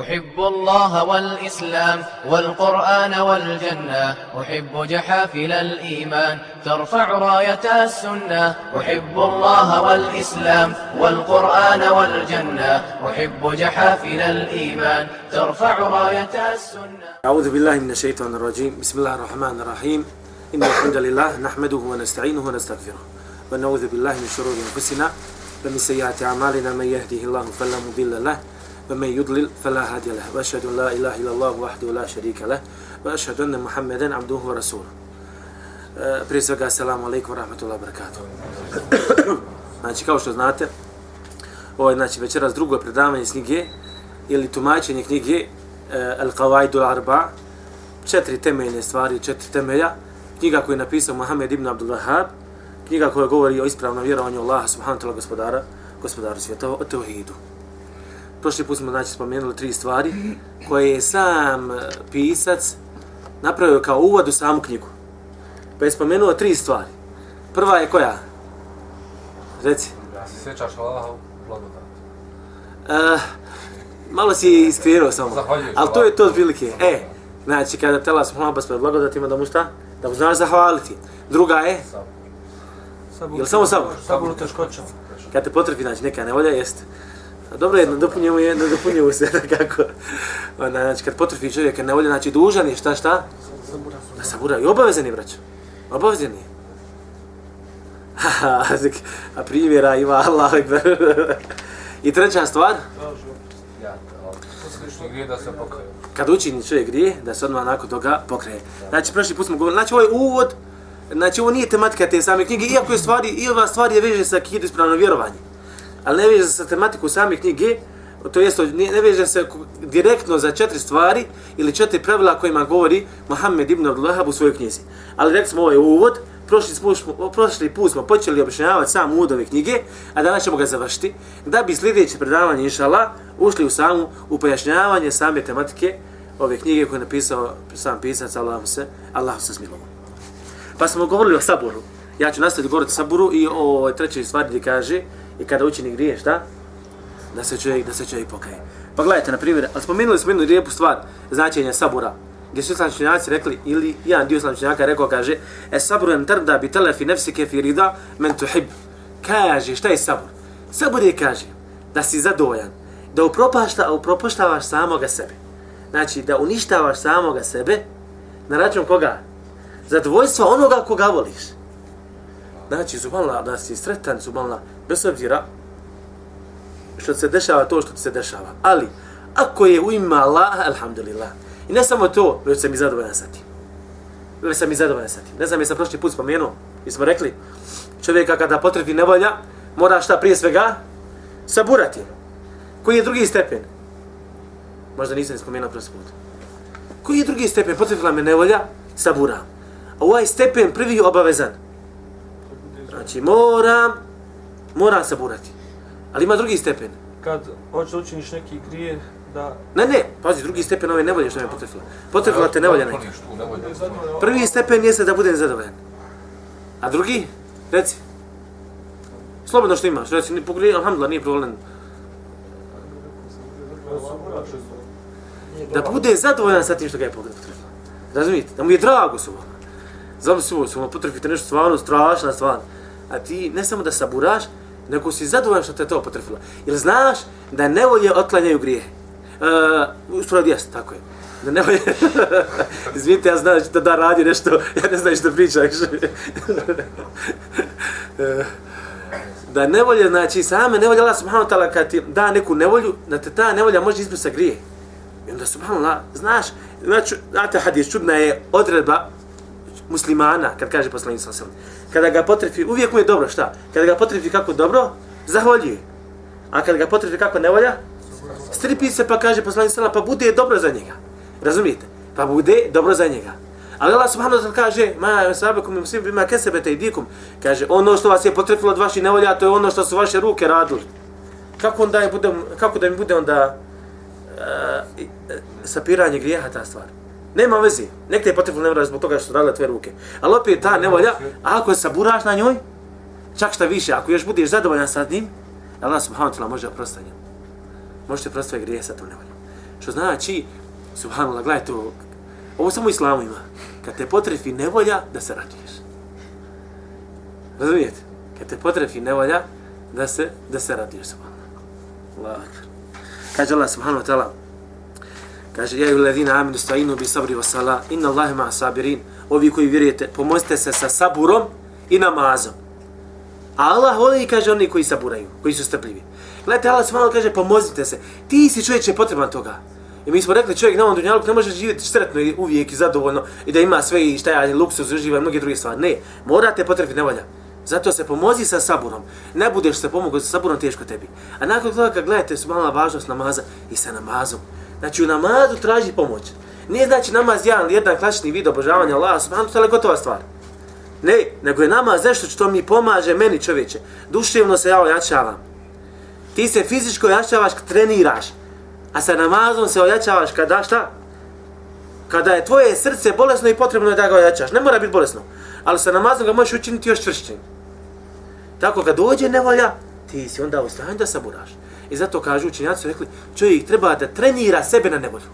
أحب الله والإسلام والقرآن والجنة. أحب جحافل الإيمان ترفع راية السنة. أحب الله والإسلام والقرآن والجنة. أحب جحافل الإيمان ترفع راية السنة. أعوذ بالله من الشيطان الرجيم. بسم الله الرحمن الرحيم. إن الحمد لله نحمده ونستعينه ونستغفره. ونعوذ بالله من شرور أنفسنا ومن سيئات أعمالنا. من يهده الله فلا مضل له ومن يضلل فلا هادي له واشهد ان لا اله الا الله وحده لا شريك له واشهد ان محمدا عبده ورسوله prije svega assalamu alaikum wa rahmatullahi wa barakatuh znači kao što znate ovo je znači večeras drugo predavanje iz knjige ili tumačenje knjige Al Qawaidu Al Arba četiri temeljne stvari četiri temelja knjiga koju je napisao Muhammed ibn Abdul Wahab knjiga koja govori o ispravnom vjerovanju Allaha subhanahu wa ta'ala gospodara gospodaru svjetova o teuhidu prošli put smo znači spomenuli tri stvari koje je sam e, pisac napravio kao uvod u samu knjigu. Pa je spomenuo tri stvari. Prva je koja? Reci. Ja se sjećaš Allaha blagodat. Uh, malo si iskrenuo samo. Zahvaljujem. Ali to je to otprilike. E, znači kada te Allah subhanahu wa blagodat ima da mu šta? Da mu znaš zahvaliti. Druga je? Sabur. Jel samo sabur? Sabur u teškoćama. Kad te potrebi, znači neka nevolja, jeste. A Dobro je, nadopunjujemo je, nadopunjujemo se kako. Ona, znači, kad potrfi čovjek, kad ne volje, znači dužan je, šta, šta? Da sabura. I obavezan je, braćo. Obavezan je. a primjera ima Allah. I treća stvar, Ja, kad učini čovjek grije, da se odmah nakon toga pokreje. Znači, prošli put smo govorili, znači, ovaj uvod, znači, ovo nije tematika te same knjige, iako je stvari, i ova stvar je veže sa kidu ispravno vjerovanje. Ali ne veže se sa tematiku same knjige, to jest, ne ne veže se direktno za četiri stvari ili četiri pravila kojima govori Mohamed ibn Abdul Wahab u svojoj knjizi. Ali rekli smo ovaj uvod, prošli, smo, prošli put smo počeli objašnjavati sam uvod ove knjige, a danas ćemo ga završiti, da bi sljedeće predavanje, inšala, ušli u samu, u pojašnjavanje same tematike ove knjige koje je napisao sam pisac, Allah se, Allah se smilovo. Pa smo govorili o saburu. Ja ću nastaviti govoriti o saburu i o trećoj stvari gdje kaže, i kada učini grije, šta? Da se čovjek, da se čovjek pokaje. Pa gledajte, na primjer, ali spomenuli smo jednu lijepu stvar, značenja sabura, gdje su islamski učenjaci rekli, ili jedan dio islamski učenjaka rekao, kaže, e sabru en tarda bi telefi nefsike fi rida men tuhib. Kaže, šta je sabur? Sabur je, kaže, da si zadovoljan, da upropašta, upropaštavaš samoga sebe. Znači, da uništavaš samoga sebe, na račun koga? Zadovoljstva onoga koga voliš. Znači, subhanallah, da si sretan, subhanallah, bez obzira što se dešava to što ti se dešava. Ali, ako je u ima Allaha, alhamdulillah. I ne samo to, već sam i zadovoljan sa tim. Već sam i zadovoljan sa tim. Ne znam, jesam prošli put spomenuo. Mi smo rekli, čovjeka kada potrebi nevolja, mora šta prije svega? Saburati. Koji je drugi stepen? Možda nisam spomenuo prošli put. Koji je drugi stepen? Potrebila me nevolja, sabura. A ovaj stepen prvi je obavezan. Znači, moram, moram saburati. Ali ima drugi stepen. Kad hoćeš da učiniš neki grije, da... Ne, ne, pazi, drugi stepen ove nevolje što me potrefila. Potrefila te nevolja neka. Prvi stepen jeste da budem zadovoljan. A drugi? Reci. Slobodno što imaš, reci, pogledaj, alhamdulillah, nije problem. Da bude zadovoljan sa tim što ga je potrefila. Razumijete? Da mu je drago su vam. Znam su, su vam potrefite nešto stvarno, strašna stvar. A ti ne samo da saburaš, nego si zadovoljan što te to potrefilo. Jer znaš da nevolje otklanjaju grije. Uh, e, Uspored jest, tako je. Da nevolje... Izvinite, ja znam da da radi nešto, ja ne znam što pričaš. E, da nevolje, znači same nevolje Allah subhanahu ta'ala kad ti da neku nevolju, da te ta nevolja može izbrisati grije. I onda subhanallah, znaš, znači, znate hadis, čudna je odredba muslimana, kad kaže poslanik sa osam. Kada ga potrefi, uvijek mu je dobro, šta? Kada ga potrefi kako dobro, zahvaljuje. A kada ga potrefi kako nevolja, stripi se pa kaže poslanik sa pa bude dobro za njega. Razumijete? Pa bude dobro za njega. Ali Allah subhanahu wa ta'ala kaže, ma sabakum muslim bima kesebete i dikum. Kaže ono što vas je potrefilo od vaših nevolja, to je ono što su vaše ruke radili. Kako onda je budem, kako da mi bude onda uh, sapiranje grijeha ta stvar? Nema veze. Nek te je potrebno nevolja zbog toga što su radile tvoje ruke. Ali opet ta nevolja, ako je saburaš na njoj, čak šta više, ako još budeš zadovoljan sa njim, Allah subhanahu wa ta'ala može oprostati njemu. Možete oprostiti grije sa tom nevoljom. Što znači, subhanallah, gledaj to, ovo samo u islamu ima. Kad te potrefi nevolja, da se raduješ. Razumijete? Kad te potrefi nevolja, da se, da se raduješ, subhanallah. Allah akbar. Kaže Allah subhanahu wa ta'ala, kaže, ja i ledina aminu stajinu bi sabri vasala, inna Allahe ma sabirin, ovi koji vjerujete, pomozite se sa saburom i namazom. A Allah voli, kaže, oni koji saburaju, koji su strpljivi. Gledajte, Allah subhanahu kaže, pomozite se. Ti si čovječe potreban toga. I mi smo rekli, čovjek na ovom dunjalku ne može živjeti sretno i uvijek i zadovoljno i da ima sve i šta ja, luksuz, uživa i mnoge druge stvari. Ne, morate potrebiti nevolja. Zato se pomozi sa saburom. Ne budeš se pomogao sa saburom, teško tebi. A nakon toga kad gledate su mala važnost namaza i sa namazom. Znači u namazu traži pomoć. Nije znači namaz jedan, jedan klasični vid obožavanja Allaha, subhanahu ta'ala gotova stvar. Ne, nego je namaz nešto što mi pomaže meni čovječe. Duševno se ja ojačavam. Ti se fizičko ojačavaš kad treniraš. A sa namazom se ojačavaš kada šta? Kada je tvoje srce bolesno i potrebno je da ga ojačaš. Ne mora biti bolesno. Ali sa namazom ga možeš učiniti još čvršćim. Tako kad dođe nevolja, ti si onda u stanju da saburaš. I zato kažu učenjaci rekli, čovjek treba da trenira sebe na nevolju.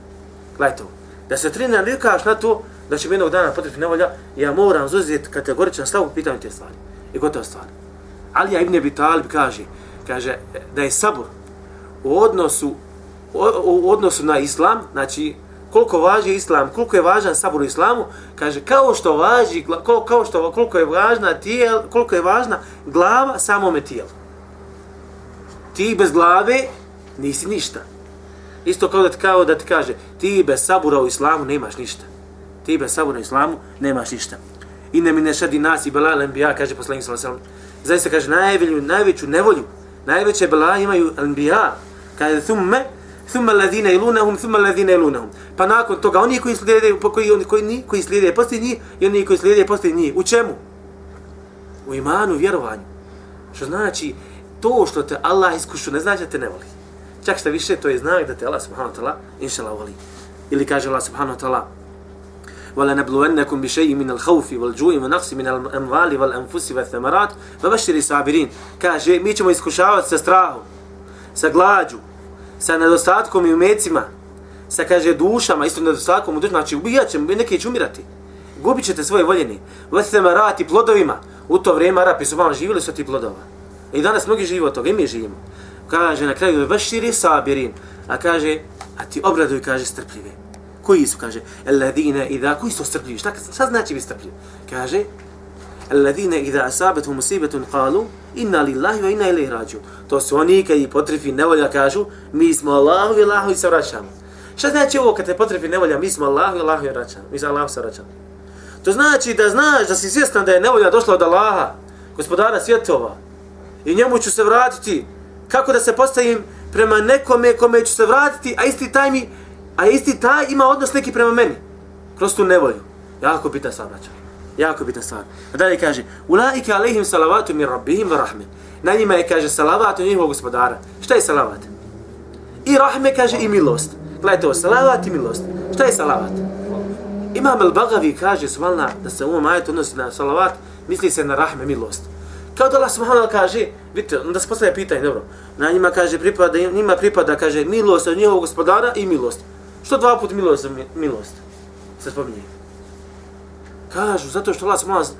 Gledajte ovo. Da se trenira, ne na to, da će mi jednog dana potrebiti nevolja, ja moram zuzeti kategoričan stav u pitanju te stvari. I gotova stvar. Ali ja Ibn Abi Talib kaže, kaže da je sabor u odnosu u odnosu na islam, znači koliko važi islam, koliko je važan sabor u islamu, kaže kao što važi, kao što koliko je važna tijel, koliko je važna glava samome tijelu. Ti bez glave nisi ništa. Isto kao da ti, kao da ti kaže, ti bez sabura u islamu nemaš ništa. Ti bez sabura u islamu nemaš ništa. I ne mi ne šadi nas i belal lembija, kaže poslanik sallallahu alejhi ve sellem. Zaista kaže najveću najveću nevolju, najveće bela imaju lembija. Kaže thumme thumma alladhina yalunhum thumma alladhina yalunhum pa nakon toga oni koji slijede po koji oni koji ni koji slijede posle njih i oni koji slijede posle njih u čemu u imanu vjerovanju što znači to što te Allah iskuša ne znači da te ne voli čak šta više to je znak da te Allah subhanahu wa taala inshallah voli ili kaže Allah subhanahu wa taala ولا نبلونكم بشيء من الخوف والجوع ونقص من الاموال والانفس والثمرات فبشر الصابرين kaže mi ćemo iskušavati sa strahom sa glađu sa nedostatkom i umecima, sa, kaže, dušama, isto nedostatkom u dušama, znači ubijat će, neke će umirati. Gubit ćete svoje voljeni. Vete rati plodovima. U to vrijeme Arapi su vam živjeli su ti plodova. I danas mnogi živi od toga, i mi živimo. Kaže na kraju, vaš sabirin. A kaže, a ti obraduj, kaže, strpljive. Koji su, kaže, eladine i da, koji su strpljivi, šta, šta znači biti strpljivi? Kaže, Alladine idha asabat hum qalu inna lillahi wa inna ilaihi rajiun. To su oni kad i potrefi nevolja kažu mi smo Allahu i Allahu se vraćamo. Šta znači ovo kad te potrefi nevolja mi smo Allahu i Allahu i vraćamo? Mi smo Allahu se vraćamo. To znači da znaš da si svjestan da je nevolja došla od Allaha, gospodara svjetova i njemu ću se vratiti kako da se postavim prema nekome kome ću se vratiti a isti taj mi a isti taj ima odnos neki prema meni kroz tu nevolju jako pita stvar, vraćamo Jako bitna stvar. A dalje kaže, Ulaike alaihim salavatu min rabbihim wa rahme. Na njima je, kaže, salavat od njihovog gospodara. Šta je salavat? I rahme, kaže, i milost. Gledajte ovo, salavat i milost. Šta je salavat? Imam al-Bagavi kaže, svalna, da se u ovom ajetu odnosi na salavat, misli se na rahme, milost. Kao da Allah subhanahu kaže, vidite, onda se postavlja pitanje, dobro, na njima kaže, pripada, njima pripada, kaže, milost od njihovog gospodara i milost. Što dva put milost, milost? Se spominje. Kažu, zato što Allah subhanahu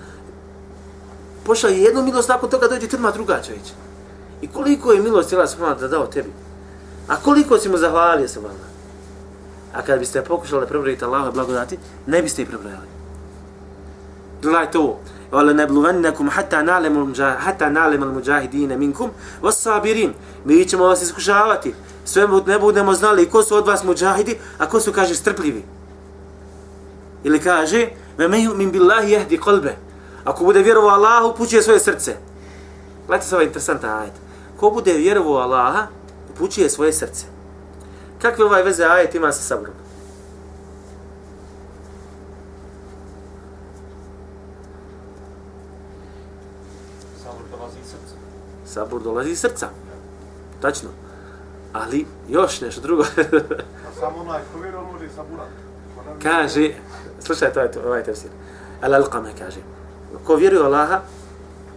pošalje jednu milost, nakon toga dođe trma druga čovječ. I koliko je milost Allah subhanahu da dao tebi? A koliko si mu zahvalio se vama? A kad biste pokušali prebrojiti Allahove blagodati, ne biste ih prebrojali. Gledajte ovo. Vala nebluvennekum hatta na'lemu hatta na'lemu al-mujahidin minkum was-sabirin. Mi ćemo vas iskušavati. Sve ne budemo znali ko su od vas mujahidi, a ko su kaže strpljivi. Ili kaže Ve me yu'min billahi yahdi qalbe. Ako bude vjerovao Allahu, upućuje svoje srce. Gledajte se ovaj interesantan ajet. Ko bude vjerovao Allaha, upućuje svoje srce. Kakve ovaj veze ajet ima sa sabrom? Sabor dolazi iz srca. Sabor dolazi iz srca. Tačno. Ali još nešto drugo. Samo onaj ko vjeruje, može i saburati. Kaže, slušaj, to je to, ovaj tefsir. Al alqame kaže. Ko vjeruje Allaha,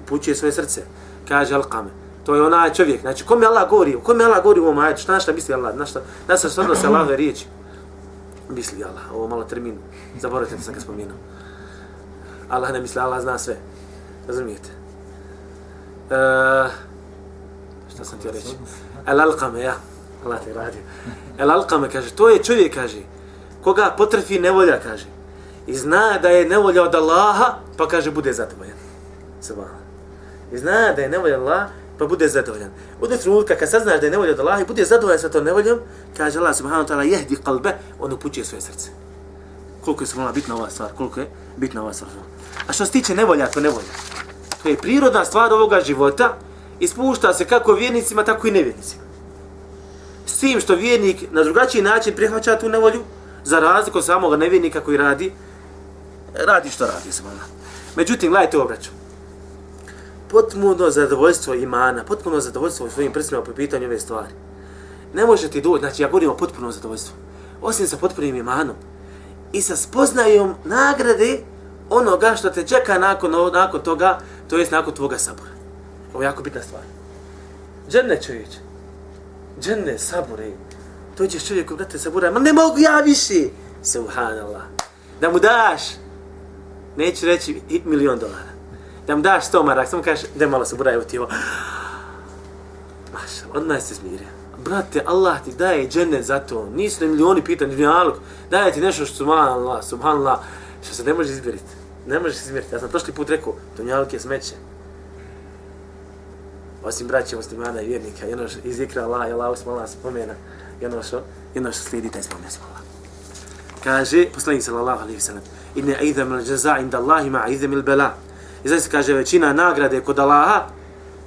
pućuje svoje srce. Kaže alqame. To je onaj čovjek. Znači, kome Allah govori? Kome Allah govori u ovom ajetu? Šta, šta misli Allah? Na šta, na šta se odnose Allahove riječi? Misli Allah. Ovo malo termin. Zaboravite da sam ga spomenuo. Allah ne misli, Allah zna sve. Razumijete? E, šta sam ti reći? El Alqame, ja. Allah te radi. El Alqame kaže, to je čovjek, kaže, koga potrfi nevolja, kaže. I zna da je nevolja od Allaha, pa kaže, bude zadovoljan. Subhano. I zna da je nevolja Allah, pa bude zadovoljan. U tog trenutka kad saznaš da je nevolja od Allaha i bude zadovoljan sa tom nevoljom, kaže Allah subhanahu wa ta'ala, jehdi kalbe, on upućuje svoje srce. Koliko je se bitna ova stvar, koliko je bitna ova stvar. A što se tiče nevolja, to nevolja. To je prirodna stvar ovoga života, ispušta se kako vjernicima, tako i nevjernicima. S tim što vjernik na drugačiji način prihvaća tu nevolju, za razliku od samog nevjernika koji radi, radi što radi se malo. Međutim, gledajte obraću. Potpuno zadovoljstvo imana, potpuno zadovoljstvo u svojim prsima po pitanju ove stvari. Ne može ti doći, znači ja govorim o potpunom zadovoljstvu. Osim sa potpunim imanom i sa spoznajom nagrade onoga što te čeka nakon, nakon toga, to jest nakon tvoga sabora. Ovo je jako bitna stvar. Džene čovječ. Džene, sabore. To ćeš čovjeku, brate, sabora. Ma ne mogu ja više. Subhanallah. Da mu daš, neću reći milion dolara. Da mu daš sto marak, samo kažeš, da malo sabora, evo ti ovo. Maša, odmah se smirio. Brate, Allah ti daje džene za to. Nisu ne milioni pitani, dunjalog. Daje ti nešto što, subhanallah, subhanallah, što se ne može izbjeriti. Ne možeš izmjeriti. Ja sam prošli put rekao, Dunjaluk je smeće osim braća muslimana i vjernika, jedno što izikra Allah i Allah spomena, jedno što, jedno što slijedi taj spomen smala. Kaže, poslanik sallallahu alaihi sallam, inne aidham al jaza inda Allahi ma aidham il bela. I znači kaže, većina nagrade kod Allaha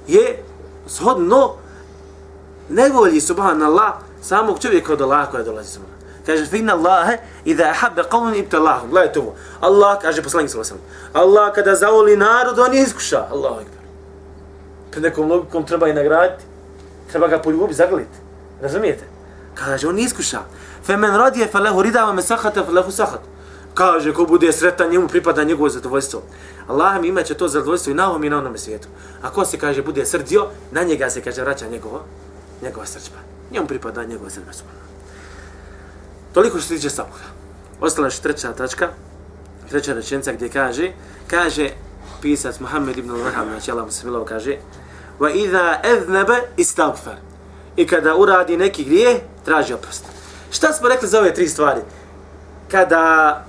je shodno nevolji subhanallah samog čovjeka od Allaha koja dolazi subhanallah. Kaže, finna Allahe, idha ahabbe qavun ibtalahu. Gledajte ovo. Allah, kaže poslanik sallallahu alaihi sallam, Allah kada zavoli narod, on je iskuša. Allahu ekber. pred nekom logikom treba i nagraditi. Treba ga poljubiti, zagrliti. Razumijete? Kaže, on iskuša. Femen radije fe lehu ridava me sahata fe lehu sahat. Kaže, ko bude sretan, njemu pripada njegovo zadovoljstvo. Allah mi imaće to zadovoljstvo i na ovom i na onome svijetu. A ko se kaže, bude srdio, na njega se kaže, vraća njegovo, njegova srđba. Njemu pripada njegova zadovoljstvo. Toliko što se tiče sabuha. Ostala je treća tačka, treća rečenica gdje kaže, kaže pisac Muhammed ibn al-Raham, znači Allah mu se bilo kaže, wa idha aznaba istaghfar. I kada uradi neki grije, traži oprost. Šta smo rekli za ove tri stvari? Kada,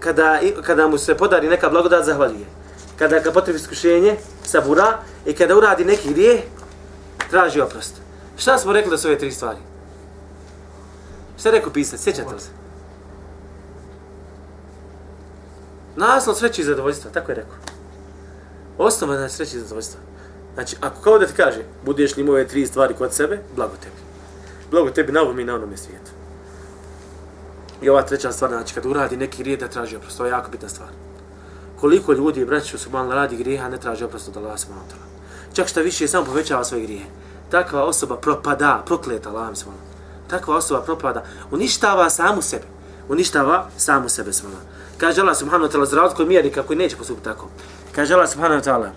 kada, kada mu se podari neka blagodat, zahvaljuje. Kada ga potrebi iskušenje, sabura. I kada uradi neki grije, traži oprost. Šta smo rekli da su ove tri stvari? Šta je rekao pisat? Sjećate li se? Naslov sreće i zadovoljstva, tako je rekao. Osnova na sreće i zadovoljstva. Znači, ako kao da ti kaže, budeš li ove tri stvari kod sebe, blago tebi. Blago tebi na ovom i na onome svijetu. I ova treća stvar, znači, kad uradi neki grijeh da traži oprost, to je jako bitna stvar. Koliko ljudi, braću, su malo radi grijeha, ne traži oprost od Allah subhanahu Čak šta više, samo povećava svoje grijehe. Takva osoba propada, prokleta Allah subhanahu Takva osoba propada, uništava samu sebe. Uništava samu sebe subhanahu Kaže Allah subhanahu wa ta'ala, za razliku od mjernika koji neće postupiti tako. Kaže Allah subhanahu wa ta'ala,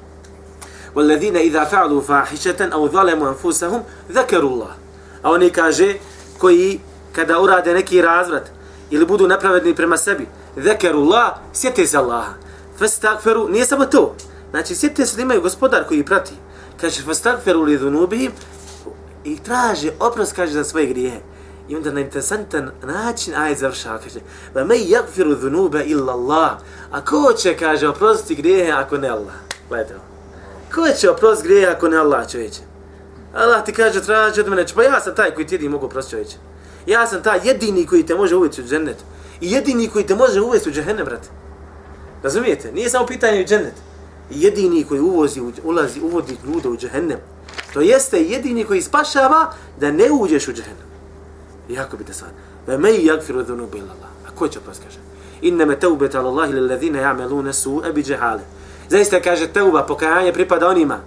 والذين إذا فعلوا فاحشة أو ظلموا أنفسهم ذكروا الله a oni kaže koji kada urade neki razvrat ili budu nepravedni prema sebi zekeru Allah, sjete se Allaha fastakferu, nije samo to znači sjete se da imaju gospodar koji prati kaže fastakferu li dhunubihim i traže oprost kaže za svoje grijehe i onda na interesantan način aj završava kaže va me jagfiru dhunube illa Allah a ko će kaže oprostiti grijehe ako ne Allah gledajte Ko će oprostiti grije ako ne Allah čovječe? Allah ti kaže, traži od mene, pa ja sam taj koji ti jedini mogu oprostiti, čovječe. Ja sam taj jedini koji te može uvesti u džennet. I jedini koji te može uvesti u džehennem, brate. Razumijete? Nije samo pitanje u džennet. I jedini koji uvozi, ulazi, uvodi ljude u džehennem. To jeste jedini koji spašava da ne uđeš u džehennem. Jako bi te sad. Ve me i jagfiru dhunu. A ko će oprost kaže? Inneme teubet ala Allahi lillazine ja'melune su ebi džehale. Zaista kaže teuba, pokajanje pripada onima.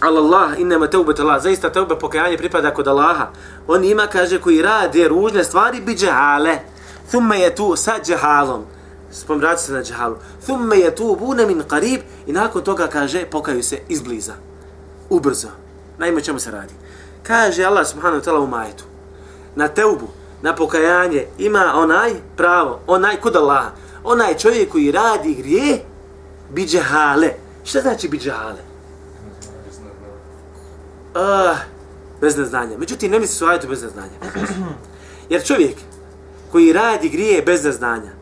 Allah, inneme teubet Allah. Zaista teuba, pokajanje pripada kod Allaha. On ima, kaže, koji rade ružne stvari, bi džehale. Thumme je tu sa džehalom. Spomrati se na džehalu. Thumme je tu bune min qarib. I nakon toga, kaže, pokaju se izbliza. Ubrzo. Naime, čemu se radi? Kaže Allah subhanahu wa ta'ala u majetu. Na teubu, na pokajanje ima onaj pravo, onaj kod Allaha, onaj čovjek koji radi grije, bi džehale. Šta znači bi džehale? Uh, ah, bez neznanja. Međutim, ne misli su ajetu bez neznanja. Jer čovjek koji radi grije bez neznanja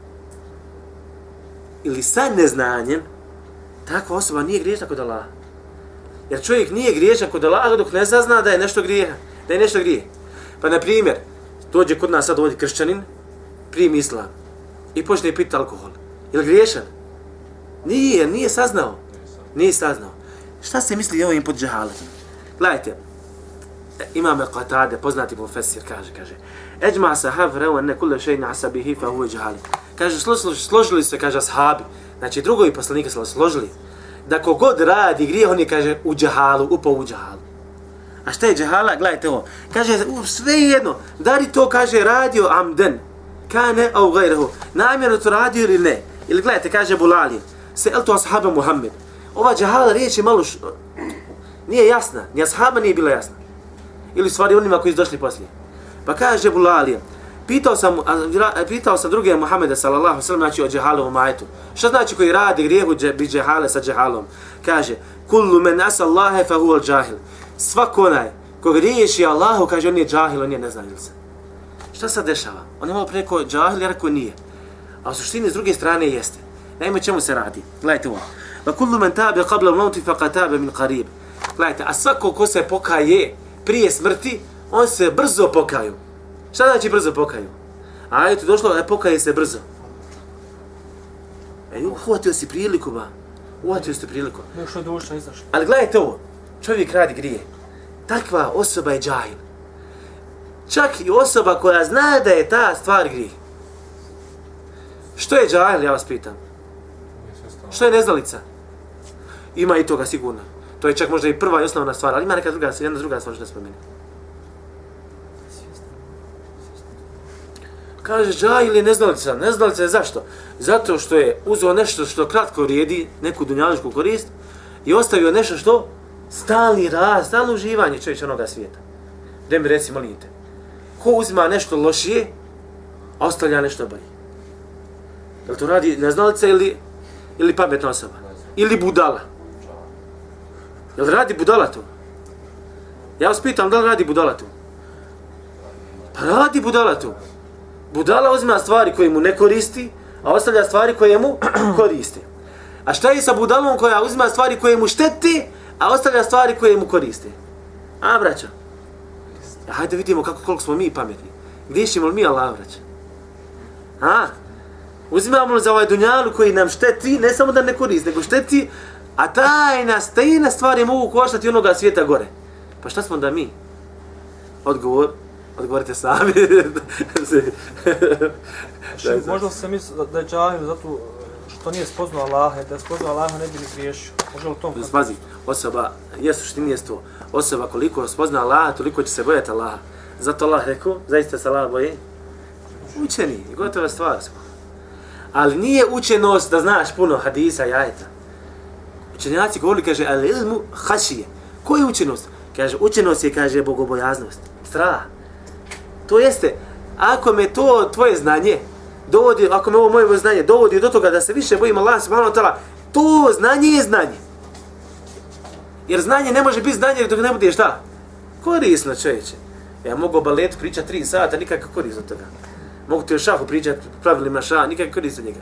ili sa neznanjem, takva osoba nije griješna kod Allaha. Jer čovjek nije griješan kod Allaha dok ne sazna da je nešto grijeha, Da je nešto grije. Pa, na primjer, dođe kod nas sad ovdje kršćanin, primi islam i počne piti alkohol. Je li griješan? Nije, nije saznao. Nije saznao. Šta se misli ovim pod džahaletom? Gledajte, Imam Qatade, poznati profesor, kaže, kaže, Eđma sahab reo ne kule šeji na asabihi fa huve džahali. Kaže, složili, složili se, kaže, ashabi, znači drugovi poslanika se složili, da kogod radi grijeh, on je, kaže, u džahalu, upao u džahalu. A šta je džahala? Gledajte ovo. Kaže, u, sve jedno, da li to, kaže, radio amden, kane au gajrehu, namjerno to radio ili ne. Ili gledajte, kaže Bulali, se el to ashaba Muhammed. Ova džahala riječ je malo, š... nije jasna, ni ashaba nije bila jasna. Ili stvari onima koji su došli poslije. Pa kaže Bulali, pitao sam, e, pitao sam druge Muhammeda sallallahu sallam, znači o džehalovom majetu. Šta znači koji radi grijehu bi džehale sa džahalom? Kaže, kullu men asa Allahe fa huval džahil svako onaj ko griješi Allahu, kaže on je džahil, on je neznanjica. Šta se dešava? On je malo preko džahil, jer ako nije. A u suštini s druge strane jeste. Naime, čemu se radi? Gledajte ovo. Va kullu men tabe qabla mauti fa qatabe min qarib. Gledajte, a svako ko se pokaje prije smrti, on se brzo pokaju. Šta znači brzo pokaju? A je tu došlo, da pokaje se brzo. E, uhvatio si priliku, ba. Uhvatio si priliku. Još od duša izašlo. Ali gledajte ovo čovjek radi grije. Takva osoba je džahil. Čak i osoba koja zna da je ta stvar grije. Što je džahil, ja vas pitam? Što je neznalica? Ima i toga sigurno. To je čak možda i prva i osnovna stvar, ali ima neka druga, jedna druga stvar što da spomenu. Kaže, džahil je neznalica. Neznalica je zašto? Zato što je uzeo nešto što kratko vrijedi, neku dunjaličku korist, i ostavio nešto što stalni raz, stalno uživanje čovjeća onoga svijeta. Gdje mi reci, molim te, ko uzima nešto lošije, a ostavlja nešto bolje? Je li to radi neznalica ili, ili pametna osoba? Ili budala? Je li radi budala to? Ja vas pitam, da li radi budala to? Pa radi budala to. Budala uzima stvari koje mu ne koristi, a ostavlja stvari koje mu koristi. A šta je sa budalom koja uzima stvari koje mu šteti, a ostavlja stvari koje mu koriste. A, braćo? E, hajde vidimo kako, koliko smo mi pametni. Gdje ćemo li mi Allah, braćo? A? Uzimamo li za ovaj dunjalu koji nam šteti, ne samo da ne koristi, nego šteti, a tajna, tajna stvari mogu koštati onoga svijeta gore. Pa šta smo da mi? Odgovor, odgovorite sami. Znači, možda se misli da je džahil zato što nije spoznao Allaha, da je spoznao Allaha ne bi ni griješio. Može li to? Spazi, osoba, jesu što nije to, osoba koliko spozna Allaha, toliko će se bojati Allaha. Zato Allah rekao, zaista se Allah boji? Učeni, gotova stvar smo. Ali nije učenost da znaš puno hadisa i ajeta. Učenjaci govori, kaže, al ilmu hašije. Koji je učenost? Kaže, učenost je, kaže, bogobojaznost. Strah. To jeste, ako me to tvoje znanje, dovodi, ako me ovo moje znanje dovodi do toga da se više bojim Allah subhanahu wa ta'ala, to znanje je znanje. Jer znanje ne može biti znanje dok ne bude šta? Korisno čovječe. Ja mogu balet pričati tri sata, nikakva korist od toga. Mogu ti o šahu pričati pravilima šaha, nikakva korist od njega.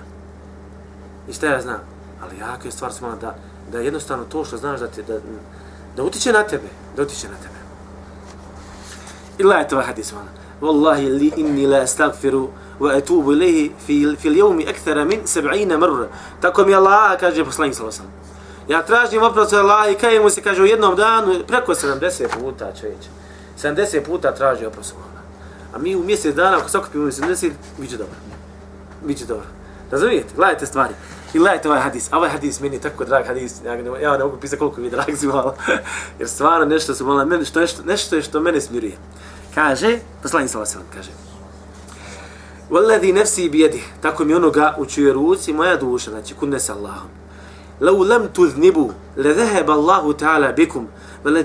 I šta ja znam? Ali jaka je stvar subhanahu da, da jednostavno to što znaš da, te, da, da utiče na tebe, da utiče na tebe. I gledajte to hadis subhanahu Wallahi li inni la astagfiru wa atubu ilayhi fi fi al-yawmi min 70 marra. Tako mi Allah kaže poslanik sallallahu alejhi Ja tražim oprost od Allaha i kajem mu se kaže u jednom danu preko 70 puta čovječe. 70 puta traži oprost od Allaha. A mi u mjesec dana ako sakupimo 70, biće dobro. Biće dobro. Razumijete? Gledajte stvari. I gledajte ovaj hadis. Ovaj hadis meni je tako drag hadis. Ja ne, ja ne mogu pisati koliko mi je drag zvala. Jer stvarno nešto su malo meni, što nešto, nešto je što mene smiruje. Kaže, poslanik sallallahu alejhi kaže: Wallazi nafsi bi yadi, tako mi onoga u čijoj ruci moja duša, znači kudne sa Allahom. Lau lam tuznibu, le dheheb Allahu ta'ala bikum, vele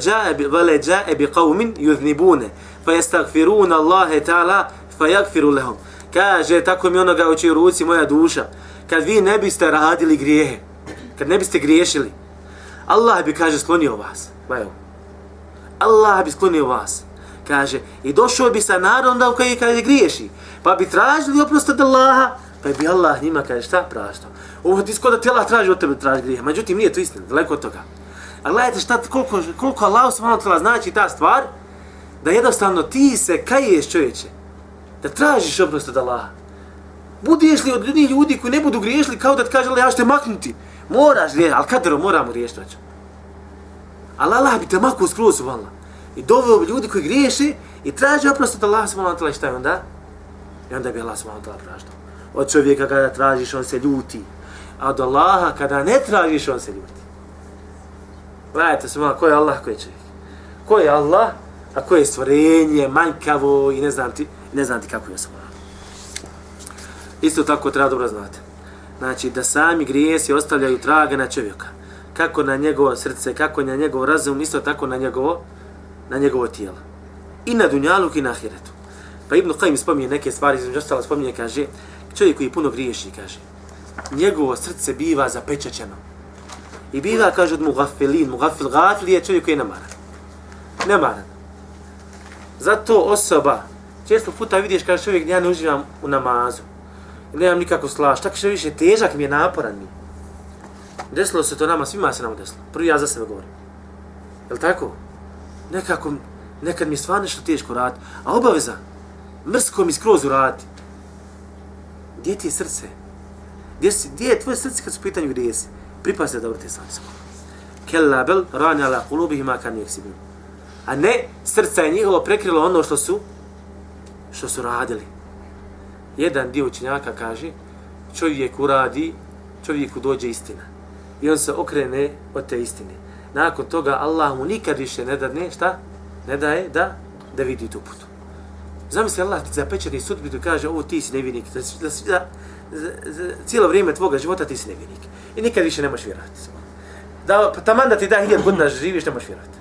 jaa bi qavmin yudnibune, fa jestagfiruna Allahe ta'ala, fa yagfiru lehom. Kaže, tako mi onoga u u ruci moja duša, kad vi ne biste radili grijehe, kad ne biste griješili, Allah bi, kaže, sklonio vas. Bajo. Allah bi sklonio vas. Kaže, i došao bi sa narodom da koji kaže griješi, pa bi tražili oprost od Allaha, pa bi Allah njima, kaže, šta praštao? Ovo ti skoda tela traži od tebe traži grijeha, međutim nije to istina, daleko od toga. A gledajte šta, koliko, koliko Allah subhanahu znači ta stvar, da jednostavno ti se kaješ čovječe, da tražiš oprost od Allaha. Budeš li od ljudi, ljudi koji ne budu griješili kao da ti kaže, ja ću te maknuti. Moraš griješiti, ali kadero moramo riješiti. Ali Allah bi te maknuo skroz, subhanallah. I doveo bi ljudi koji griješi i traži oprost od Allaha subhanahu wa šta je onda? I onda bi Allah subhanahu wa ta'ala praštao. Od čovjeka kada tražiš, on se ljuti. A od Allaha kada ne tražiš, on se ljuti. Gledajte se malo, ko je Allah, ko je čovjek? Ko je Allah, a ko je stvorenje, manjkavo i ne znam ti, ne znam ti kako je svoja. Isto tako treba dobro znati. Znači, da sami grijesi ostavljaju traga na čovjeka. Kako na njegovo srce, kako na njegov razum, isto tako na njegovo, na njegovo tijelo. I na dunjalu i na ahiretu. Pa Ibn Qajim spominje neke stvari, između ostalo spominje, kaže, čovjek koji puno griješi, kaže, njegovo srce biva zapečaćeno. I biva, kaže, od mugafilin, mugafil gafil je čovjek koji je namaran. Nemaran. Zato osoba, često puta vidiš kaže, čovjek, ja ne uživam u namazu, nemam nikako slaš, tako što više težak mi je, naporan mi. Desilo se to nama, svima se nam desilo. Prvi ja za sebe govorim. Je tako? Nekako, nekad mi je stvarno nešto teško raditi, a obaveza, mrsko mi skroz uraditi. Gdje ti je srce? Gdje, si, gdje je tvoje srce kad su pitanju gdje jesi? Pripaz da dobro te sami. Kella bel rani ala kulubihima kan jeksibim. A ne, srca je njihovo prekrilo ono što su što su radili. Jedan dio učenjaka kaže, čovjek uradi, čovjeku dođe istina. I on se okrene od te istine. Nakon toga Allah mu nikad više ne dadne, šta? Ne daje da, da vidi tu putu. Zamisli Allah ti zapečeni sudbitu i kaže, ovo ti si nevinik, da, da, da, da, cijelo vrijeme tvoga života ti si nevinik. I nikad više ne možeš vjerovati. Da, pa taman da ti da hiljad godina živiš, ne možeš vjerovati.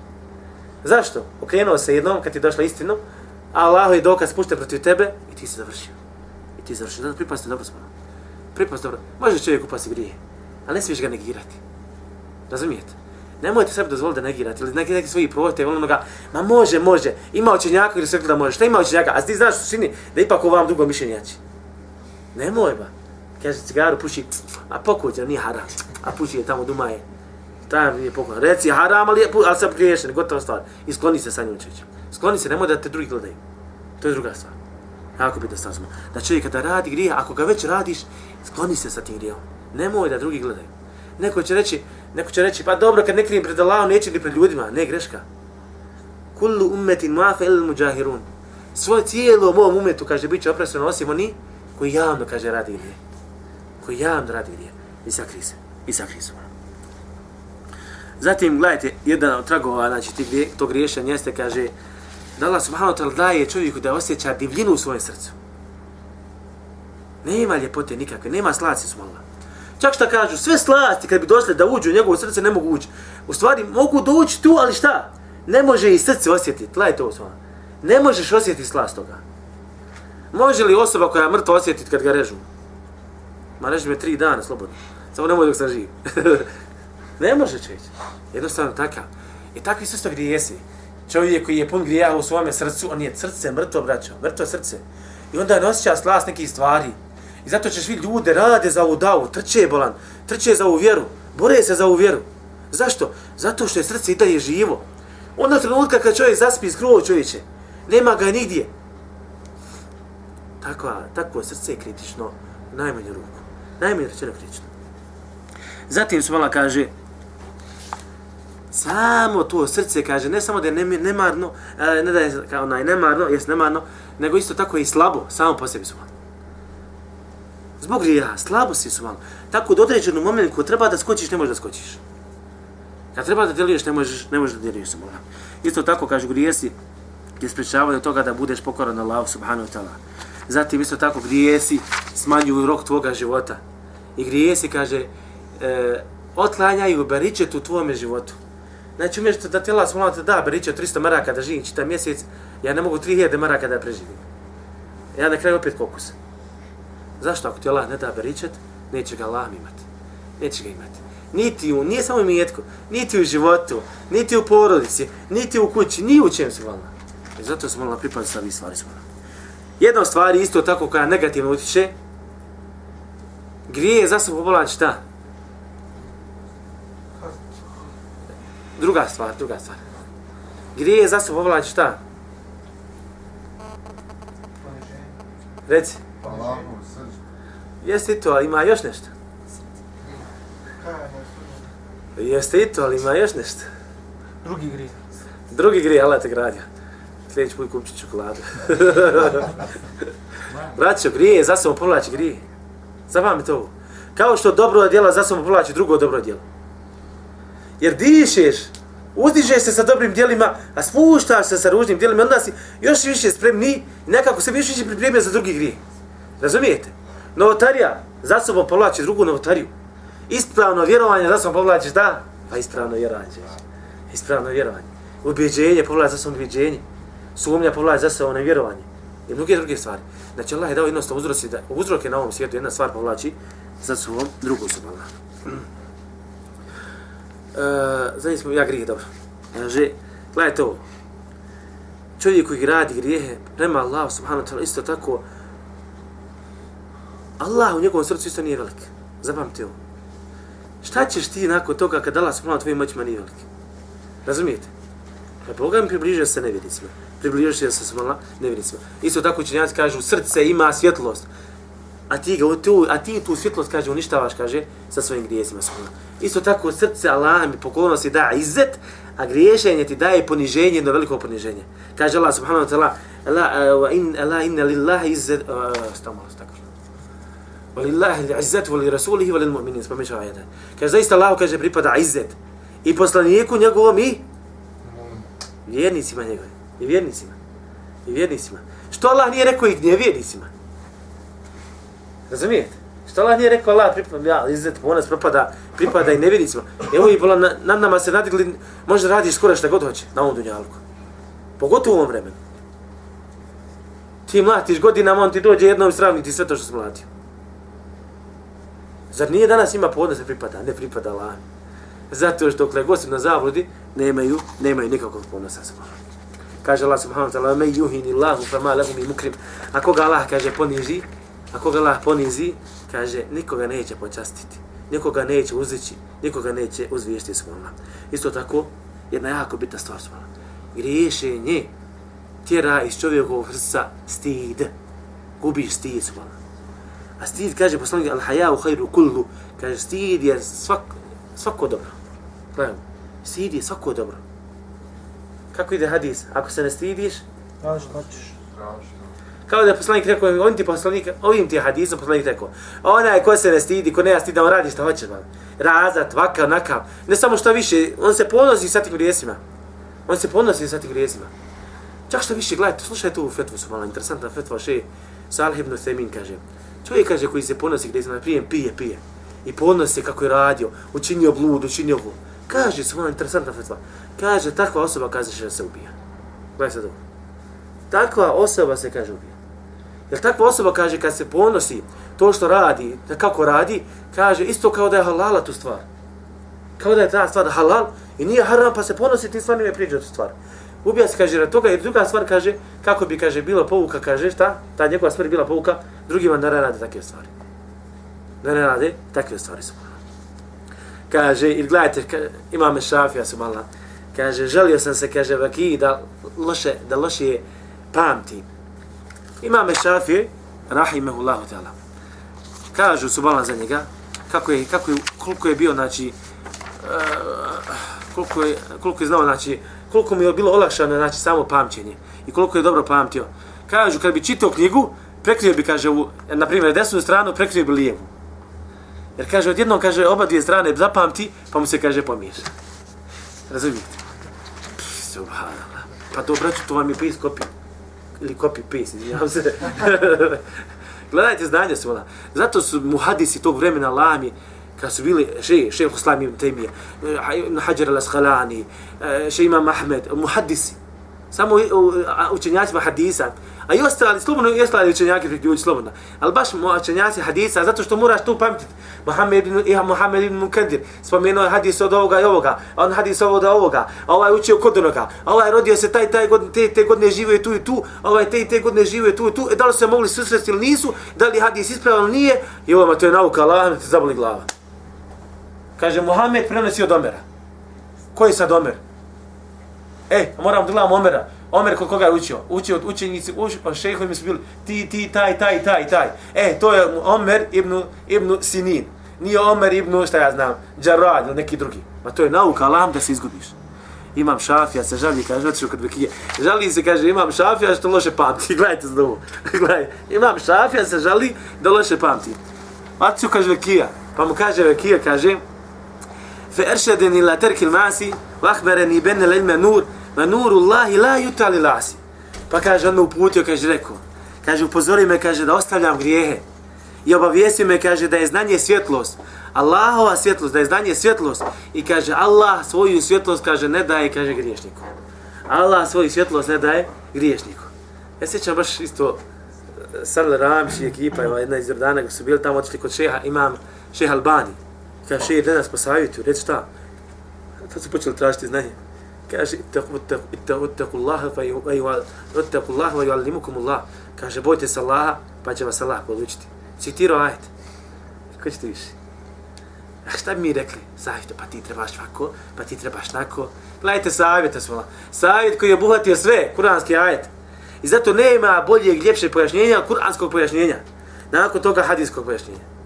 Zašto? Okrenuo se jednom kad ti došla istinu, a Allah je dokaz pušte protiv tebe i ti si završio. I ti si završio. Zato pripasti dobro smo. Pripasti dobro. Može čovjek upasti grije, ali ne smiješ ga negirati. Razumijete? Nemojte sebi dozvoliti da negirate ili neki, neki svoji projete, ili ga, ma može, može, ima očenjaka ili sve da može, šta ima očenjaka, a ti znaš u suštini da ipak ovam drugo mišljenje jači. Nemoj ba. Kaže, cigaru puši, a pokuđa, nije haram, a puši je tamo dumaje tam je pokuđa. Reci haram, ali, ali sam griješen, gotova stvar. I skloni se sa njim čećem. Skloni se, nemoj da te drugi gledaju. To je druga stvar. Jako bi da stavimo. Da čovjek kada radi grije, ako ga već radiš, skloni se sa tim grijehom. Nemoj da drugi gledaju. Neko će reći, neko će reći, pa dobro, kad ne krijem pred Allahom, neće ni pred ljudima. Ne, greška. Kullu ummetin mafe il muđahirun. Svoje cijelo mom umetu, kaže, bit će opreseno, osim oni koji javno, kaže, radi grije. Koji javno radi grije. I sakri se. I sakri se. Zatim, gledajte, jedan od tragova, znači, tih, tog rješenja jeste, kaže, da Allah subhanahu ta'ala daje čovjeku da osjeća divljinu u svojem srcu. Nema ljepote nikakve, nema slaci su. Čak šta kažu, sve slasti kad bi došle da uđu u njegovo srce, ne mogu ući. U stvari, mogu doći tu, ali šta? Ne može i srce osjetiti, gledajte ovo svojno. Ne možeš osjetiti slast toga. Može li osoba koja je mrtva osjetiti kad ga režu? Ma reži me tri dana, slobodno. Samo nemoj dok sam živ. Ne može čovjek. Jednostavno takav. I takvi su isto grijesi. Čovjek koji je pun grijeha u svome srcu, on je srce mrtvo, braćo, mrtvo srce. I onda ne osjeća slast nekih stvari. I zato ćeš vidjeti ljude rade za ovu davu, trče bolan, trče za ovu vjeru, bore se za ovu vjeru. Zašto? Zato što je srce i dalje živo. Onda trenutka kad čovjek zaspi iz krova čovječe, nema ga nigdje. Takva, takvo srce kritično najmanju ruku. Najmanju rečeno kritično. Zatim Subala kaže, samo to srce kaže ne samo da je nemarno, e, ne da je kao onaj nemarno, jes nemarno, nego isto tako i slabo, samo po sebi Subala. Zbog grija, slabosti su malo. Tako da određenu momentu ko treba da skočiš, ne možeš da skočiš. Kad treba da djeluješ, ne možeš, ne možeš da djeluješ samo. Isto tako, kaže, grijesi ti sprečavaju od toga da budeš pokoran na Allah subhanahu wa ta'ala. Zatim isto tako grijesi smanjuju rok tvoga života. I grijesi, kaže, e, otlanjaju beričet u tvome životu Znači, umjesto da tjela Allah te da beričet 300 maraka da živim čitav mjesec, ja ne mogu 3000 maraka da preživim. Ja na kraju opet kokus. Zašto? Ako ti Allah ne da beričet, neće ga Allah imati. Neće ga imati. Niti u, nije samo mjetko, niti u životu, niti u porodici, niti u kući, ni u čem se volna. I zato se molila pripadati sa ovih stvari smo. Jedna od stvari isto tako koja negativno utiče, grije za sobom povlači šta? Druga stvar, druga stvar. Grije za sobom povlači šta? Reci. Srđu. Jeste i to, ali ima još nešto. Jeste i to, ali ima još nešto. Drugi gri. Drugi grije, Allah te gradio. Sljedeći put kupit ću čokoladu. Braćo, grije, za sobom povlači grije. Zapamite ovo. Kao što dobro djela za sobom povlači drugo dobro djelo. Jer dišeš, uzdižeš se sa dobrim djelima, a spuštaš se sa ružnim djelima, onda si još više spremni i nekako se više pripremio za drugi grije. Razumijete? Novotarija za sobom povlači drugu novotariju. Ispravno vjerovanje za sobom povlači šta? Pa ispravno vjerovanje. Ispravno vjerovanje. Ubjeđenje povlači za sobom ubjeđenje. Sumnja povlači za sobom nevjerovanje. I mnoge druge stvari. Znači Allah je dao jednostavno uzroci da uzroke na ovom svijetu jedna stvar povlači za sobom drugu subhanahu. E, zadnji smo ja grijeh dobro. Kaže, gledajte ovo. Čovjek koji radi grijehe prema Allah subhanahu wa ta'ala isto tako Allah u njegovom srcu isto nije velik. Zapamti ovo. Šta ćeš ti nakon toga kad Allah subhanahu wa tvojim moćima nije velik? Razumijete? Kad Boga mi približio se nevjednicima. Približio se sa smala nevjednicima. Isto tako učenjaci kažu srce ima svjetlost. A ti, ga, tu, a ti tu svjetlost, kaže, uništavaš, kaže, sa svojim grijesima. Isto tako srce Allah mi pokolnosti da izet, a griješenje ti daje poniženje, jedno veliko poniženje. Kaže Allah subhanahu wa ta'ala, Allah, eh, uh, in, Allah inna lillahi izzet, eh, uh, stamo, tako. Walillahi izzet, voli rasulihi, voli mu'minin, spomeća ovaj ajeta. Kaže, zaista Allah, kaže, pripada izzet. I poslaniku njegovom i vjernicima njegovim. I vjernicima. I vjernicima. Što Allah nije rekao i nevjernicima? Razumijete? Što Allah nije rekao Allah pripada, ja, izzet, ponas propada, pripada i nevjernicima. Evo i bila, na, na nama se nadigli, može radiš skoro šta god hoće na ovom dunjalku. Pogotovo u ovom vremenu. Ti mlatiš godinama, on ti dođe jednom sravni ti sve to što si mlatio. Zar nije danas ima povoda se pripada? Ne pripada Allah. Zato što dokle god na zabludi, nemaju, nemaju nikakvog ponosa sa Allahom. Kaže Allah subhanahu wa ta'ala, me yuhini Allahu fa ma lahu mi mukrim. A koga Allah kaže poniži, a koga Allah ponizi, kaže nikoga neće počastiti, nikoga neće uzići, nikoga neće uzvijesti svojom. Isto tako, jedna jako bitna stvar svojom. Griješenje tjera iz čovjekovog srca stid. Gubiš stid svojom. A stid kaže poslanik al haya u khairu kullu, kaže stid je svak, svako dobro. Gledajmo, stid je svako dobro. Kako ide hadis? Ako se ne stidiš. Strašno. kao da je poslanik rekao, on ti poslanik, ovim ti je hadisom poslanik rekao, onaj ko se ne stidi, ko nema stida, on radi šta hoće, man. Razat, vakav, nakav. Ne samo što više, on se ponosi sa tim grijesima. On se ponosi sa tim grijesima. Čak što više, gledajte, slušaj tu fetvu su malo interesantna fetva še, Salih ibn Semin kaže, čovjek kaže koji se ponosi gdje na prijem pije, pije. I ponosi se kako je radio, učinio blud, učinio blud. Kaže, su malo interesantna fetva. Kaže, takva osoba kaže da se ubija. Gledaj sad ovo. Takva osoba se kaže ubija. Jer takva osoba kaže kad se ponosi to što radi, da kako radi, kaže isto kao da je halala tu stvar. Kao da je ta stvar halal i nije haram pa se ponosi tim stvarima i priđe tu stvar. Ubija se kaže rad toga i druga stvar kaže kako bi kaže bila pouka kaže šta? Ta njegova stvar bila pouka drugima da ne rade takve stvari. Da ne rade takve stvari su. Kaže, i gledajte, ka, imame šafija su mala, kaže, želio sam se, kaže, vaki da loše, da lošije pamtim. Imame šafije, rahimehullahu ta'ala, kažu su mala za njega, kako je, kako je, koliko je bio, znači, Eh, koliko je, koliko je znao, znači, koliko mu je bilo olakšano, znači, samo pamćenje i koliko je dobro pamtio. Kažu, kad bi čitao knjigu, prekrio bi, kaže, u, na primjer, desnu stranu, prekrio bi lijevu. Jer kaže, odjednom, kaže, oba dvije strane zapamti, pa mu se, kaže, pomiješa. Razumijete? Subhanallah. Pa to, braću, to vam je pis copy. Ili copy paste, izvinjavam se. Gledajte znanje su ona. Zato su muhadisi tog vremena lami, kad su bili šej, šejh Huslam ibn Tejmije, ibn Hajar al-Asqalani, e, še imam Ahmed, muhaddisi, samo e, učenjacima hadisa, a i ostali, slobodno i ostali učenjaki priključi slobodno, ali baš učenjaci hadisa, zato što moraš tu pamtiti, Mohamed ibn, Iha Muhammed ibn Mukadir, spomenuo je hadis od ovoga i ovoga, a on hadis od ovoga, a ovaj učio kod onoga, a ovaj rodio se taj, taj godine, te, te godine živio tu i tu, a ovaj te, te godine živio tu i tu, e da li se mogli susresti ili nisu, da li hadis ispravan ili nije, i ovo to je nauka, Allah, te zaboli glava. Kaže, Muhammed prenosi od Omera. Koji je sad Omer? E, moram da gledamo Omera. Omer kod koga je učio? Učio od učenici, učio od šehovi su bili ti, ti, taj, taj, taj, taj. E, to je Omer ibn, ibn Sinin. Nije Omer ibn, šta ja znam, Džarad ili neki drugi. Ma to je nauka, alam da se izgubiš. Imam šafija, se žali, kaže, otišu kod Bekije. Žali se, kaže, imam šafija što loše pamti. Gledajte za ovo. Gledaj, imam šafija, se žali da loše pamti. Otišu, kaže Bekija. Pa mu kaže Bekija, kaže, fe eršedeni ترك terkil masi, vahbereni العلم نور ونور الله لا Allahi la yutali lasi. Pa kaže, on me uputio, kaže, rekao, kaže, upozori me, kaže, da ostavljam grijehe. I obavijesti me, kaže, da je znanje svjetlost. Allahova svjetlost, da je znanje svjetlost. I kaže, Allah svoju svjetlost, kaže, ne daje, kaže, griješniku. Allah svoju svjetlost ne daje griješniku. Ja sjećam baš isto, e, Sarle Ramši ekipa, jedna iz Jordana, su bili tamo otišli kod šeha, imam šeha Albani. Kaže, da nas posavjetuju, reći šta? Tad su počeli tražiti znanje. Kaže ittaqullaha fa ittaqullaha wa yuallimukumullah. Kaže bojte se Allaha pa će vas Allah podučiti. Citirao ajet. Ko ćete više? A šta bi mi rekli? Savjet pa ti trebaš ovako pa ti trebaš nako gledajte savjeta svola savjet koji je obuhvatio sve kuranski ajet. I zato nema boljeg ljepše pojašnjenja kuranskog pojašnjenja. Nakon toga hadijskog pojašnjenja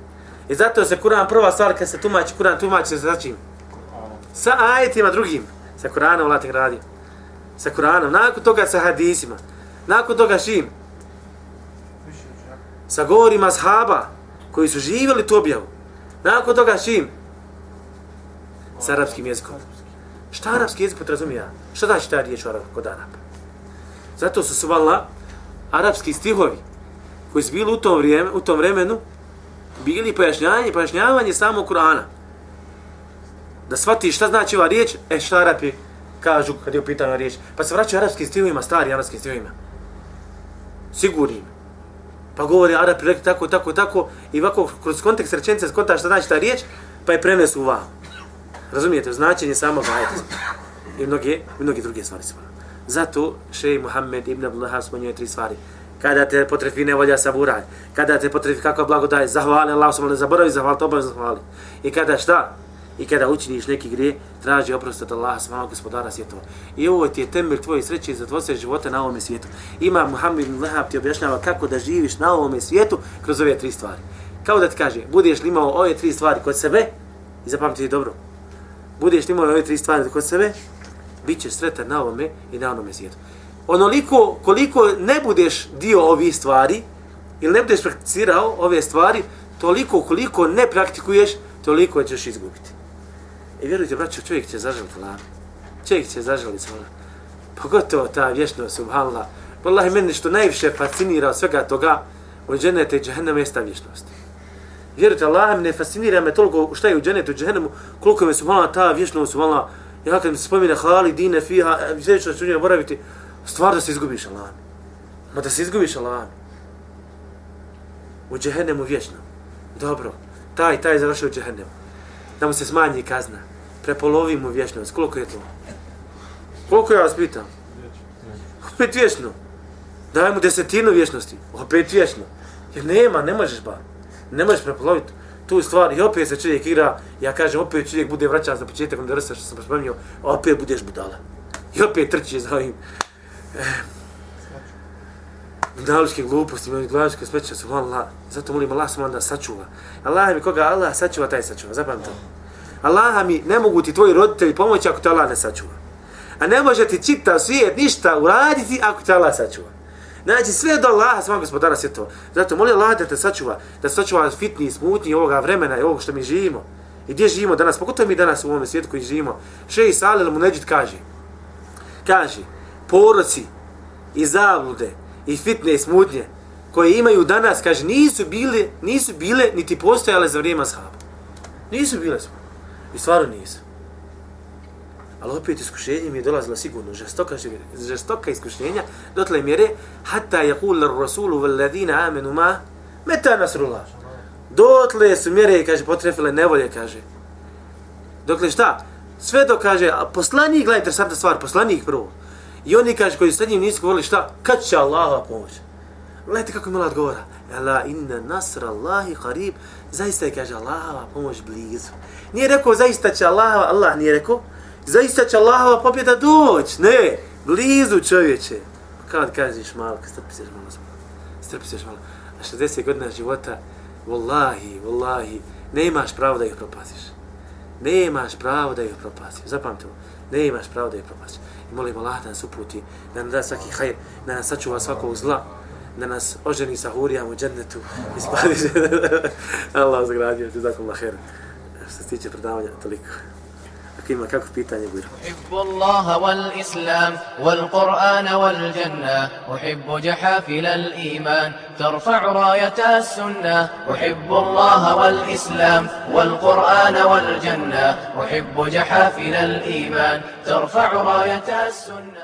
i zato se Kur'an prva stvar kad se tumači Kur'an tumači se sa čim sa ajetima drugim Sa Kur'anom Allah radi. Sa Kur'anom. Nakon toga sa hadisima. Nakon toga šim? Sa govorima shaba koji su živjeli tu objavu. Nakon toga šim? Sa arapskim jezikom. Šta arapski jezik podrazumija? Šta znači ta riječ u Arab, kod Arapa? Zato su suvala arapski stihovi koji su bili u tom, vrijeme, u tom vremenu bili pojašnjavanje, pojašnjavanje samo Kur'ana da shvati šta znači ova riječ, e šta Arapi kažu kad je u pitanju riječ. Pa se vraćaju arapskim stilovima, stari arapskim stilovima. Sigurni. Pa govori Arapi rekli tako, tako, tako i ovako kroz kontekst rečenice skontaš šta znači ta riječ, pa je prenesu u vam. Razumijete, značenje samo gajete. I mnoge, mnoge druge stvari se Zato šej Muhammed ibn Abdullah spomenuje tri stvari. Kada te potrefi nevolja, saburaj. Kada te potrefi kako blagodaj, zahvali Allah, samo ne zaboravi, zahvali, to zahvali. I kada šta? I kada učiniš neki grije, traži oprost od Allaha, smalog gospodara svjetova. I ovo ti je temelj tvoje sreće i zadovoljstva života na ovome svijetu. Ima Muhammed ibn Lahab ti objašnjava kako da živiš na ovome svijetu kroz ove tri stvari. Kao da ti kaže, budeš li imao ove tri stvari kod sebe, i zapamti dobro, budeš li imao ove tri stvari kod sebe, bit ćeš sretan na ovome i na onome svijetu. Onoliko koliko ne budeš dio ovih stvari, ili ne budeš prakticirao ove stvari, toliko koliko ne praktikuješ, toliko ćeš izgubiti. I vjerujte, braćo, čovjek će zažaliti la. Čovjek će zažaliti svola. Pogotovo ta vječnost, subhanallah. Wallahi, meni što najviše fascinira od svega toga, od dženeta i džehennama je ta vječnosti. Vjerujte, Allah ne fascinira me toliko šta je u dženetu i džahennemu, koliko me subhanallah ta vječnost, subhanallah, ja kad mi se spomine hali, dine, fiha, e, vječnost ću njoj boraviti, stvar da se izgubiš Allah. Ma da se izgubiš Allah. U džehennemu vječno. Dobro, taj, taj završio u džehennemu. Da mu se smanji kazna prepolovimo vječnost. Koliko je to? Koliko ja vas pitam? Opet vječno. Daj mu desetinu vječnosti. Opet vječno. Jer nema, ne možeš ba. Ne možeš prepoloviti tu stvar. I opet se čovjek igra. Ja kažem, opet čovjek bude vraćan za početak onda rsa što sam spomenuo. Opet budeš budala. I opet trči za ovim. Eh. Gluposti, glavičke smeće su, Allah, zato molim Allah sam da sačuva. Allah mi koga Allah sačuva, taj sačuva, zapamte. Allah mi ne mogu ti tvoji roditelji pomoći ako te Allah ne sačuva. A ne može ti čitav svijet ništa uraditi ako te Allah sačuva. Znači sve do Allaha svog gospodara svjetova. Zato molim Allah da te sačuva, da sačuva fitni smutni ovoga vremena i ovog što mi živimo. I gdje živimo danas, pogotovo mi danas u ovom svijetu koji živimo. Šeji Salil Muneđid kaže, kaže, poroci i zablude i fitne smutnje koje imaju danas, kaže, nisu bile, nisu bile niti postojale za vrijeme ashaba. Nisu bile smo. I stvarno nisu. Ali opet iskušenje mi je dolazila sigurno, žestoka, žestoka iskušenja, dotle mjere, hatta je kul rasulu vel ladina amenu ma, meta nasrullah. Dotle su mjere, kaže, potrefile nevolje, kaže. Dokle šta? Sve to kaže, a poslanik, gledaj, interesanta stvar, poslanik prvo. I oni, kaže, koji sa njim nisu govorili šta? Kad će Allaha pomoć? Gledajte kako im Allah odgovara. Ela inna nasra Allahi qarib. Zaista je, kaže, Allahova pomoć blizu. Nije rekao, zaista će Allahova, Allah nije rekao, zaista će Allahova pobjeda doć. Ne, blizu čovječe. Kad kažeš malo, strpi se malo, strpi se malo. A 60 godina života, wallahi, wallahi, ne imaš pravo da ih propasiš. Ne imaš pravo da ih propasiš. Zapamtimo. Ne imaš pravo da ih propasiš. Molim Allah da nas uputi, da nam da svaki hajr, da nas sačuva svakog zla, da nas oženi sa hurijama u džennetu i spadi se. Allah zagradio, jazakallah khair. Što se tiče predavanja, toliko. Ako ima kakvo pitanje, bude. أحب الله والإسلام والقرآن والجنة أحب جحافل الإيمان ترفع راية السنة أحب الله والإسلام والقرآن والجنة أحب جحافل الإيمان ترفع راية السنة